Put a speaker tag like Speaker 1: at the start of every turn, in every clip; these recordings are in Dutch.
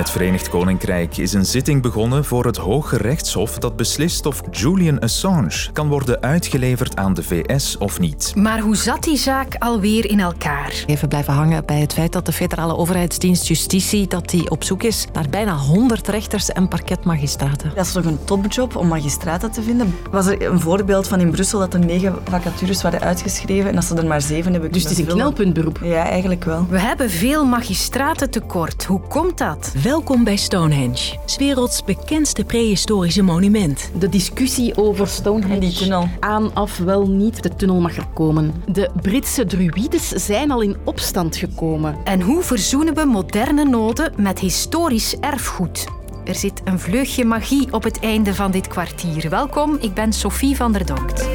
Speaker 1: het Verenigd Koninkrijk is een zitting begonnen voor het Hoge Rechtshof dat beslist of Julian Assange kan worden uitgeleverd aan de VS of niet.
Speaker 2: Maar hoe zat die zaak alweer in elkaar?
Speaker 3: Even blijven hangen bij het feit dat de federale overheidsdienst Justitie dat die op zoek is naar bijna 100 rechters en parketmagistraten.
Speaker 4: Dat is toch een topjob om magistraten te vinden. Was er een voorbeeld van in Brussel dat er negen vacatures waren uitgeschreven en dat ze er maar zeven hebben
Speaker 5: Dus het is een knelpuntberoep.
Speaker 4: Ja, eigenlijk wel.
Speaker 2: We hebben veel magistraten tekort. Hoe komt dat?
Speaker 6: Welkom bij Stonehenge, 's werelds bekendste prehistorische monument.
Speaker 5: De discussie over Stonehenge.
Speaker 4: En die tunnel.
Speaker 5: Aan, af, wel niet. De tunnel mag er komen. De Britse druides zijn al in opstand gekomen.
Speaker 2: En hoe verzoenen we moderne noden met historisch erfgoed? Er zit een vleugje magie op het einde van dit kwartier. Welkom, ik ben Sophie van der Donkt.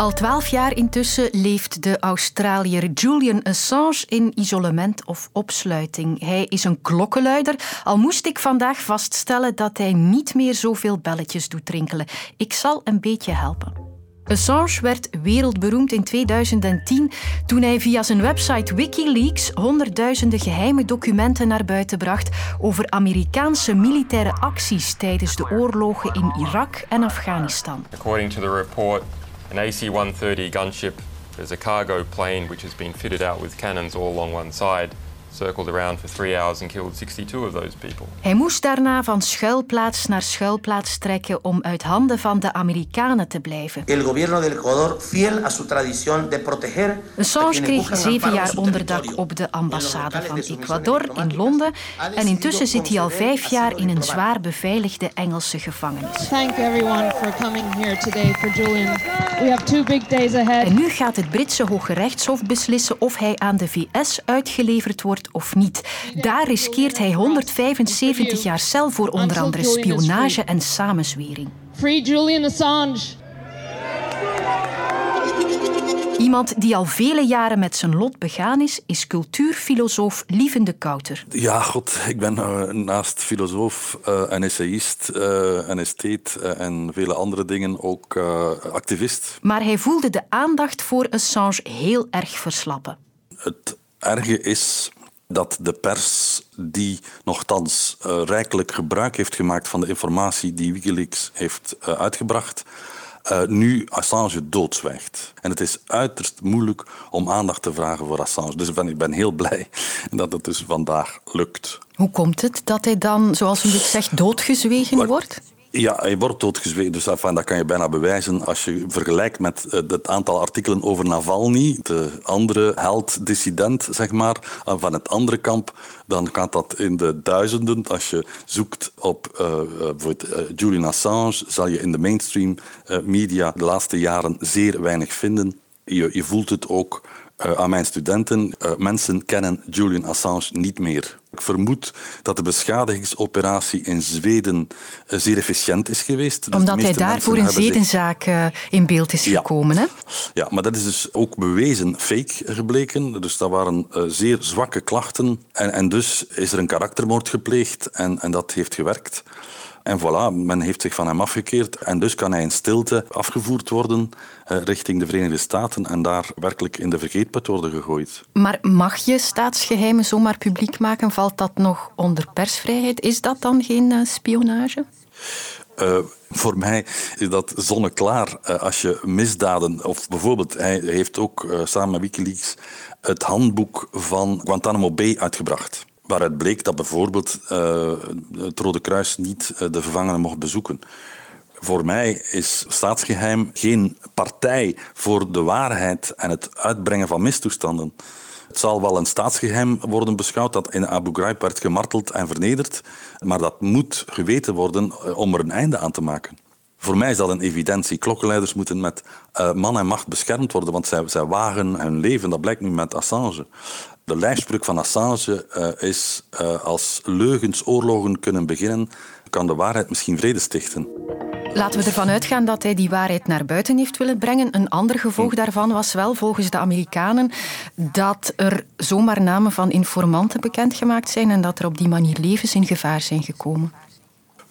Speaker 2: Al twaalf jaar intussen leeft de Australiër Julian Assange in isolement of opsluiting. Hij is een klokkenluider, al moest ik vandaag vaststellen dat hij niet meer zoveel belletjes doet rinkelen. Ik zal een beetje helpen. Assange werd wereldberoemd in 2010 toen hij via zijn website Wikileaks honderdduizenden geheime documenten naar buiten bracht over Amerikaanse militaire acties tijdens de oorlogen in Irak en Afghanistan.
Speaker 7: According to the report, an AC-130 gunship. Is a cargo plane which has been fitted out with cannons all along one side, circled around for three hours and killed 62 of those people.
Speaker 2: Hij moest daarna van schuilplaats naar schuilplaats trekken om uit handen van de Amerikanen te blijven.
Speaker 8: el gobierno del Ecuador, fiel a su tradición de proteger
Speaker 2: Assange kreeg zeven jaar onderdak op de ambassade van Ecuador in Londen en intussen zit hij al vijf jaar in een zwaar beveiligde Engelse gevangenis.
Speaker 9: Thank everyone for coming here today for Julian. We have two big days ahead.
Speaker 2: En nu gaat het Britse Hoge Rechtshof beslissen of hij aan de VS uitgeleverd wordt of niet. Daar riskeert hij 175 jaar cel voor onder andere spionage en samenzwering.
Speaker 9: Free Julian Assange.
Speaker 2: Iemand die al vele jaren met zijn lot begaan is, is cultuurfilosoof Lieven de Kouter.
Speaker 10: Ja, god, ik ben eh, naast filosoof eh, en essayist eh, en estheet en vele andere dingen ook eh, activist.
Speaker 2: Maar hij voelde de aandacht voor Assange heel erg verslappen.
Speaker 10: Het erge is dat de pers, die nogthans eh, rijkelijk gebruik heeft gemaakt van de informatie die Wikileaks heeft eh, uitgebracht, eh, nu Assange doodzwijgt. En het is uiterst moeilijk om aandacht te vragen voor Assange. Dus ik ben, ik ben heel blij dat het dus vandaag lukt.
Speaker 2: Hoe komt het dat hij dan, zoals u dit zegt, doodgezwegen
Speaker 10: Maar-
Speaker 2: wordt?
Speaker 10: Ja, hij wordt doodgezwegen. Dus dat kan je bijna bewijzen als je vergelijkt met eh, het aantal artikelen over Navalny, de andere held-dissident, zeg maar, van het andere kamp. Dan gaat dat in de duizenden. Als je zoekt op eh, Julian Assange, zal je in de mainstream media de laatste jaren zeer weinig vinden. Je, je voelt het ook eh, aan mijn studenten. Eh, mensen kennen Julian Assange niet meer. Ik vermoed dat de beschadigingsoperatie in Zweden eh, zeer efficiënt is geweest. Dus
Speaker 2: Omdat hij daarvoor een
Speaker 10: zich-
Speaker 2: zedenzaak in beeld is
Speaker 10: Ja.
Speaker 2: gekomen. Hè?
Speaker 10: Ja, maar dat is dus ook bewezen fake gebleken. Dus dat waren zeer zwakke klachten. En, en dus is er een karaktermoord gepleegd en, en dat heeft gewerkt. En voilà, men heeft zich van hem afgekeerd. En dus kan hij in stilte afgevoerd worden eh, richting de Verenigde Staten en daar werkelijk in de vergeetput worden gegooid.
Speaker 2: Maar mag je staatsgeheimen zomaar publiek maken? Valt dat nog onder persvrijheid? Is dat dan geen eh, spionage?
Speaker 10: Eh, voor mij is dat zonneklaar. Als je misdaden, of bijvoorbeeld, hij heeft ook samen met Wikileaks het handboek van Guantanamo Bay uitgebracht. Waaruit bleek dat bijvoorbeeld eh, het Rode Kruis niet eh, de gevangenen mocht bezoeken. Voor mij is staatsgeheim geen partij voor de waarheid en het uitbrengen van mistoestanden. Het zal wel een staatsgeheim worden beschouwd dat in Abu Ghraib werd gemarteld en vernederd, maar dat moet geweten worden eh, om er een einde aan te maken. Voor mij is dat een evidentie. Klokkenleiders moeten met eh, man en macht beschermd worden, want zij, zij wagen hun leven. Dat blijkt nu met Assange. De lijfspreuk van Assange eh, is: eh, als leugens oorlogen kunnen beginnen, kan de waarheid misschien vrede stichten.
Speaker 2: Laten we ervan uitgaan dat hij die waarheid naar buiten heeft willen brengen. Een ander gevolg daarvan was wel volgens de Amerikanen dat er zomaar namen van informanten bekendgemaakt zijn en dat er op die manier levens in gevaar zijn gekomen.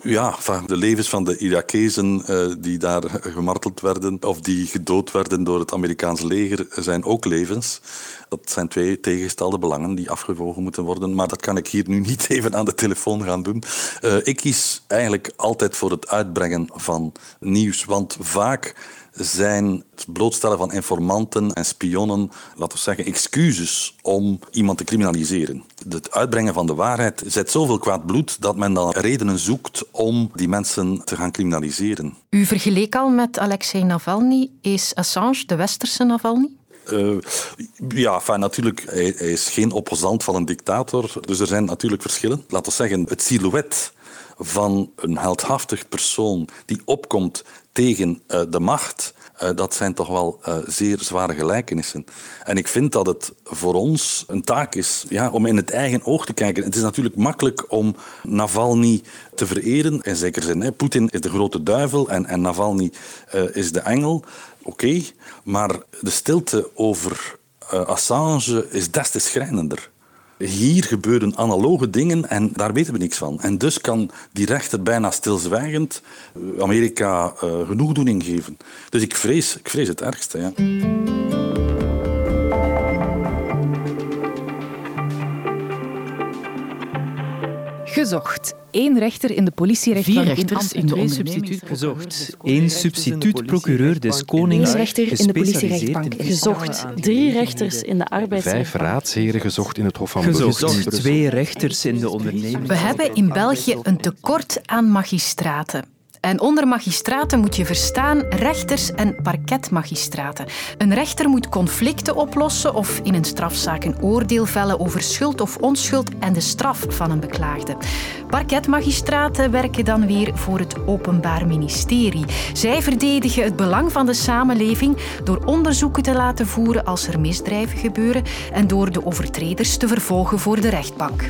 Speaker 10: Ja, van de levens van de Irakezen uh, die daar gemarteld werden of die gedood werden door het Amerikaanse leger zijn ook levens. Dat zijn twee tegengestelde belangen die afgewogen moeten worden. Maar dat kan ik hier nu niet even aan de telefoon gaan doen. Uh, ik kies eigenlijk altijd voor het uitbrengen van nieuws. Want vaak zijn het blootstellen van informanten en spionnen, laten we zeggen, excuses om iemand te criminaliseren. Het uitbrengen van de waarheid zet zoveel kwaad bloed dat men dan redenen zoekt om die mensen te gaan criminaliseren.
Speaker 2: U vergeleek al met Alexei Navalny. Is Assange de westerse Navalny?
Speaker 10: Uh, ja, natuurlijk, hij, hij, is geen opposant van een dictator. Dus er zijn natuurlijk verschillen. Laten we zeggen, het silhouet van een heldhaftig persoon die opkomt tegen uh, de macht, uh, dat zijn toch wel uh, zeer zware gelijkenissen. En ik vind dat het voor ons een taak is ja, om in het eigen oog te kijken. Het is natuurlijk makkelijk om Navalny te vereren, in zekere zin. Poetin is de grote duivel en, en Navalny is de engel. Oké, maar de stilte over Assange is des te schrijnender. Hier gebeuren analoge dingen en daar weten we niks van. En dus kan die rechter bijna stilzwijgend eh, Amerika uh, genoegdoening geven. Dus ik vrees, ik vrees het ergste. Ja.
Speaker 11: Gezocht. Eén rechter in de politierechtbank
Speaker 5: Vier rechters
Speaker 11: in,
Speaker 5: in de substituut gezocht. Eén substituut-procureur des Konings,
Speaker 11: Eén rechter in de politierechtbank gezocht. Drie rechters in de arbeidsrechtbank.
Speaker 12: Vijf raadsheren gezocht in het Hof van
Speaker 5: Gezocht. Twee rechters in de onderneming.
Speaker 2: We hebben in België een tekort aan magistraten. En onder magistraten moet je verstaan rechters en parketmagistraten. Een rechter moet conflicten oplossen of in een strafzaak een oordeel vellen over schuld of onschuld en de straf van een beklaagde. Parketmagistraten werken dan weer voor het Openbaar Ministerie. Zij verdedigen het belang van de samenleving door onderzoeken te laten voeren als er misdrijven gebeuren en door de overtreders te vervolgen voor de rechtbank.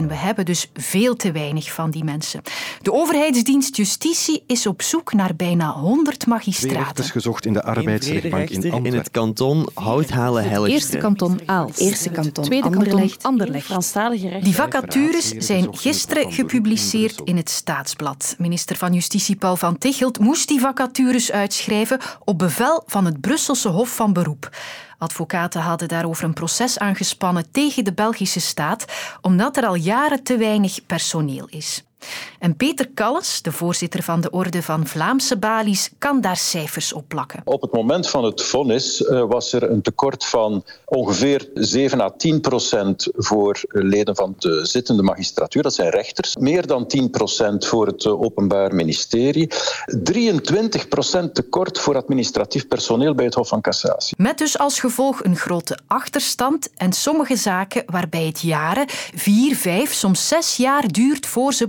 Speaker 2: En we hebben dus veel te weinig van die mensen. De overheidsdienst Justitie is op zoek naar bijna 100 magistraten.
Speaker 12: is gezocht in de arbeidsrechtbank in Antwerpen.
Speaker 5: In het kanton Houthalen
Speaker 11: Eerste kanton Aalst.
Speaker 3: Eerste kanton
Speaker 11: Tweede
Speaker 3: Anderlecht.
Speaker 11: kanton Anderlecht. Franstalige rechter.
Speaker 2: Die vacatures zijn gisteren gepubliceerd in het Staatsblad. Minister van Justitie Paul van Tichelt moest die vacatures uitschrijven op bevel van het Brusselse Hof van Beroep. Advocaten hadden daarover een proces aangespannen tegen de Belgische staat, omdat er al jaren te weinig personeel is. En Peter Kalles, de voorzitter van de Orde van Vlaamse Balies, kan daar cijfers op plakken.
Speaker 13: Op het moment van het vonnis uh, was er een tekort van ongeveer 7 à 10 procent voor leden van de zittende magistratuur, dat zijn rechters. Meer dan 10 procent voor het uh, Openbaar Ministerie. 23 procent tekort voor administratief personeel bij het Hof van Cassatie.
Speaker 2: Met dus als gevolg een grote achterstand en sommige zaken waarbij het jaren, vier, vijf, soms zes jaar duurt voor ze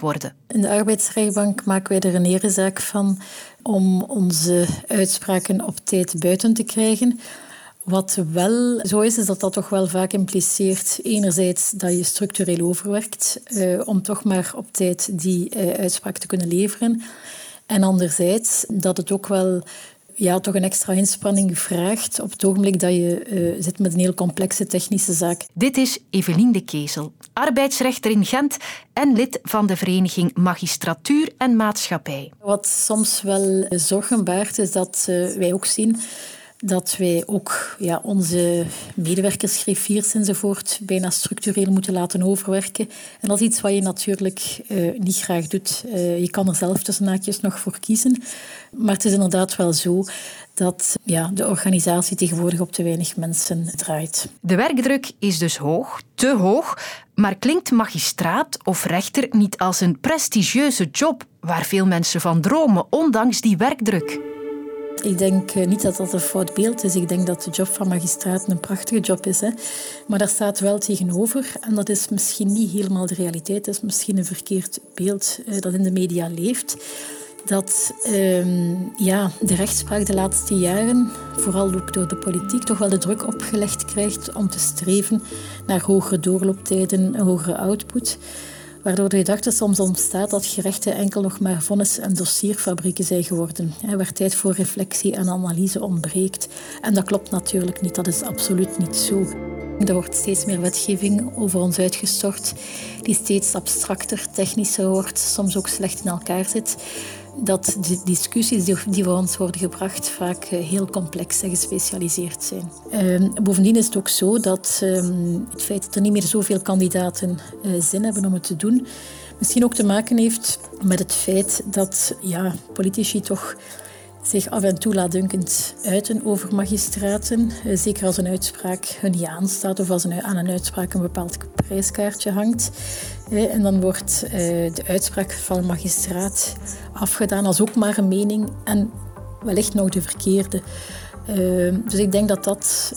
Speaker 2: worden.
Speaker 14: In de arbeidsrechtbank maken wij er een erezaak van om onze uitspraken op tijd buiten te krijgen. Wat wel zo is, is dat dat toch wel vaak impliceert enerzijds dat je structureel overwerkt uh, om toch maar op tijd die uh, uitspraak te kunnen leveren. En anderzijds dat het ook wel ja, toch een extra inspanning vraagt op het ogenblik dat je uh, zit met een heel complexe technische zaak.
Speaker 2: Dit is Evelien de Kezel, arbeidsrechter in Gent en lid van de vereniging Magistratuur en Maatschappij.
Speaker 14: Wat soms wel zorgen baart, is dat uh, wij ook zien dat wij ook ja, onze medewerkers, griffiers enzovoort bijna structureel moeten laten overwerken. En dat is iets wat je natuurlijk uh, niet graag doet. Uh, je kan er zelf tussen naakjes nog voor kiezen. Maar het is inderdaad wel zo dat ja, de organisatie tegenwoordig op te weinig mensen draait.
Speaker 2: De werkdruk is dus hoog, te hoog. Maar klinkt magistraat of rechter niet als een prestigieuze job waar veel mensen van dromen, ondanks die werkdruk?
Speaker 14: Ik denk niet dat dat een fout beeld is. Ik denk dat de job van magistraat een prachtige job is. Hè. Maar daar staat wel tegenover, en dat is misschien niet helemaal de realiteit, dat is misschien een verkeerd beeld dat in de media leeft, dat um, ja, de rechtspraak de laatste jaren, vooral ook door de politiek, toch wel de druk opgelegd krijgt om te streven naar hogere doorlooptijden, hogere output waardoor de gedachte soms ontstaat dat gerechten enkel nog maar vonnis- en dossierfabrieken zijn geworden, waar tijd voor reflectie en analyse ontbreekt. En dat klopt natuurlijk niet, dat is absoluut niet zo. Er wordt steeds meer wetgeving over ons uitgestort, die steeds abstracter, technischer wordt, soms ook slecht in elkaar zit. Dat de discussies die voor ons worden gebracht vaak eh, heel complex en gespecialiseerd zijn. Ehm, bovendien is het ook zo dat ehm, het feit dat er niet meer zoveel kandidaten uh, zin hebben om het te doen, misschien ook te maken heeft met het feit dat ja, politici toch zich af en toe laatdunkend uiten over magistraten. Eh, zeker als een uitspraak hun niet aanstaat of als een, aan een uitspraak een bepaald prijskaartje hangt. Eh, en dan wordt eh, de uitspraak van een magistraat afgedaan als ook maar een mening en wellicht nog de verkeerde. Dus ik denk dat dat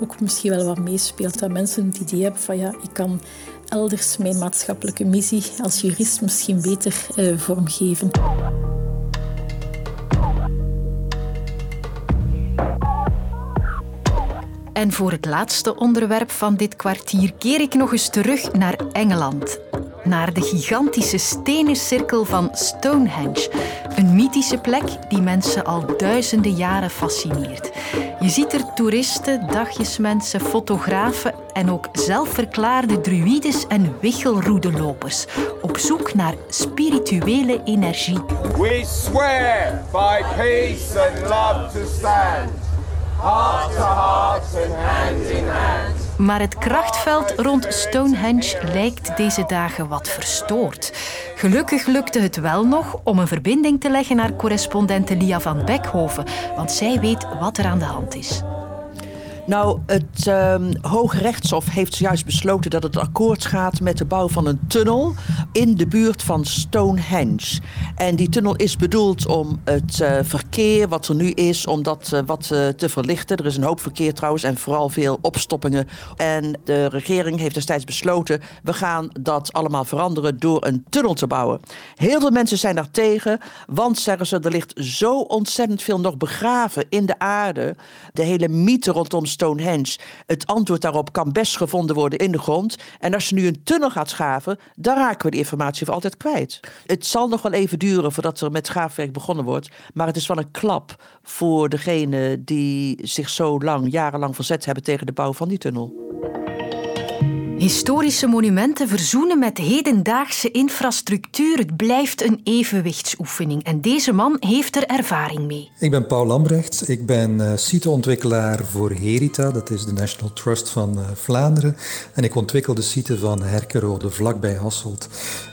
Speaker 14: ook misschien wel wat meespeelt. Dat mensen het idee hebben van ja, ik kan elders mijn maatschappelijke missie als jurist misschien beter vormgeven.
Speaker 2: En voor het laatste onderwerp van dit kwartier keer ik nog eens terug naar Engeland. Naar de gigantische stenen cirkel van Stonehenge. Een mythische plek die mensen al duizenden jaren fascineert. Je ziet er toeristen, dagjesmensen, fotografen en ook zelfverklaarde druides en wichelroedelopers op zoek naar spirituele energie. We swear by peace and love to stand heart and hand in hand. Maar het krachtveld rond Stonehenge lijkt deze dagen wat verstoord. Gelukkig lukte het wel nog om een verbinding te leggen naar correspondente Lia van Beckhoven, want zij weet wat er aan de hand is.
Speaker 15: Nou, het um, Hoge Rechtshof heeft zojuist besloten dat het akkoord gaat met de bouw van een tunnel in de buurt van Stonehenge. En die tunnel is bedoeld om het uh, verkeer wat er nu is, om dat uh, wat uh, te verlichten. Er is een hoop verkeer trouwens en vooral veel opstoppingen. En de regering heeft destijds besloten, we gaan dat allemaal veranderen door een tunnel te bouwen. Heel veel mensen zijn daar tegen, want zeggen ze, er ligt zo ontzettend veel nog begraven in de aarde. De hele mythe rondom Stonehenge. Het antwoord daarop kan best gevonden worden in de grond. En als je nu een tunnel gaat schaven, dan raken we die informatie voor altijd kwijt. Het zal nog wel even duren voordat er met schaafwerk begonnen wordt. Maar het is wel een klap voor degene die zich zo lang, jarenlang verzet hebben tegen de bouw van die tunnel.
Speaker 2: Historische monumenten verzoenen met hedendaagse infrastructuur. Het blijft een evenwichtsoefening. En deze man heeft er ervaring mee.
Speaker 16: Ik ben Paul Lambrecht. Ik ben uh, siteontwikkelaar voor Herita. Dat is de National Trust van uh, Vlaanderen. En ik ontwikkel de site van Herkenrode, vlakbij Hasselt.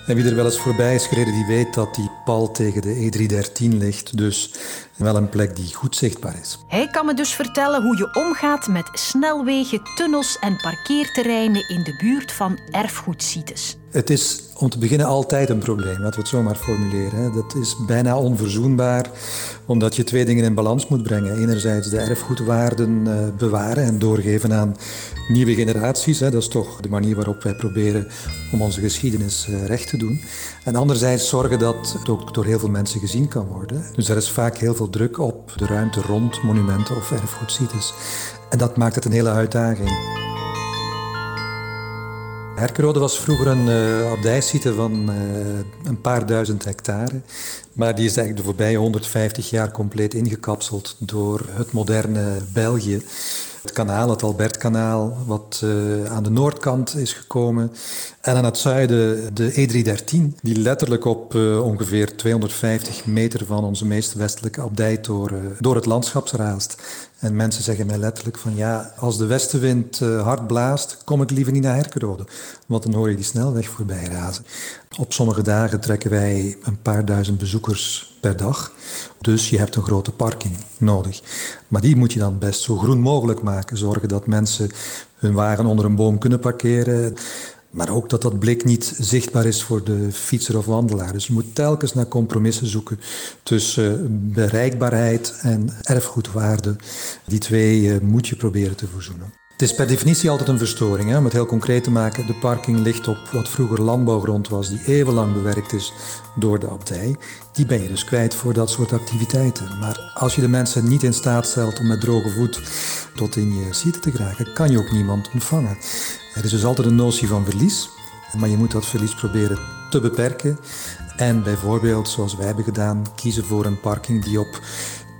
Speaker 16: En wie er wel eens voorbij is gereden, die weet dat die pal tegen de E313 ligt. Dus wel een plek die goed zichtbaar is.
Speaker 2: Hij kan me dus vertellen hoe je omgaat met snelwegen, tunnels en parkeerterreinen in de buurt van erfgoedsites.
Speaker 16: Het is om te beginnen altijd een probleem, laten we het zo maar formuleren. Dat is bijna onverzoenbaar, omdat je twee dingen in balans moet brengen. Enerzijds de erfgoedwaarden eh, bewaren en doorgeven aan nieuwe generaties. Dat is toch de manier waarop wij proberen om onze geschiedenis eh, recht te doen. En anderzijds zorgen dat het ook door heel veel mensen gezien kan worden. Dus er is vaak heel veel druk op de ruimte rond monumenten of erfgoedsites. En dat maakt het een hele uitdaging. Herkenrode was vroeger een uh, abdijsite van uh, een paar duizend hectare. Maar die is eigenlijk de voorbije 150 jaar compleet ingekapseld door het moderne België. Het kanaal, het Albertkanaal, wat uh, aan de noordkant is gekomen. En aan het zuiden de E313, die letterlijk op ongeveer 250 meter van onze meest westelijke abdij door, uh, door het landschap raast. En mensen zeggen mij letterlijk van ja, als de westenwind uh, hard blaast, kom ik liever niet naar Herkenrode. Want dan hoor je die snelweg voorbij razen. Op sommige dagen trekken wij een paar duizend bezoekers per dag. Dus je hebt een grote parking nodig. Maar die moet je dan best zo groen mogelijk maken. Zorgen dat mensen hun wagen onder een boom kunnen parkeren. Maar ook dat dat blik niet zichtbaar is voor de fietser of wandelaar. Dus je moet telkens naar compromissen zoeken tussen bereikbaarheid en erfgoedwaarde. Die twee eh, moet je proberen te verzoenen. Het is per definitie altijd een verstoring. Hè? Om het heel concreet te maken, de parking ligt op wat vroeger landbouwgrond was, die eeuwenlang bewerkt is door de abdij. Die ben je dus kwijt voor dat soort activiteiten. Maar als je de mensen niet in staat stelt om met droge voet tot in je site te geraken, kan je ook niemand ontvangen. Er is dus altijd een notie van verlies, maar je moet dat verlies proberen te beperken. En bijvoorbeeld, zoals wij hebben gedaan, kiezen voor een parking die op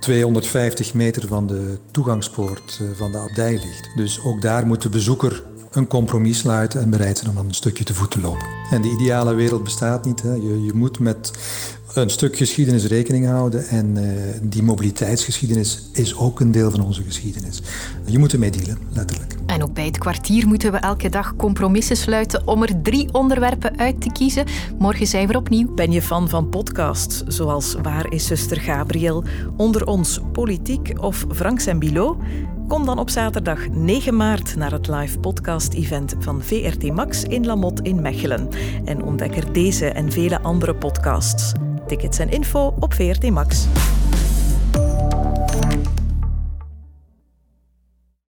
Speaker 16: 250 meter van de toegangspoort van de abdij ligt. Dus ook daar moet de bezoeker een compromis sluiten en bereid zijn om een stukje te voet te lopen. En de ideale wereld bestaat niet. Hè. Je, je moet met een stuk geschiedenis rekening houden. En uh, die mobiliteitsgeschiedenis is ook een deel van onze geschiedenis. Je moet ermee dealen, letterlijk.
Speaker 2: En ook bij het kwartier moeten we elke dag compromissen sluiten om er drie onderwerpen uit te kiezen. Morgen zijn we opnieuw.
Speaker 6: Ben je fan van podcasts zoals Waar is zuster Gabriel, Onder ons Politiek of Frank en Bilo? Kom dan op zaterdag 9 maart naar het live podcast-event van VRT Max in Lamot in Mechelen en ontdek er deze en vele andere podcasts. Tickets en info op VRT Max.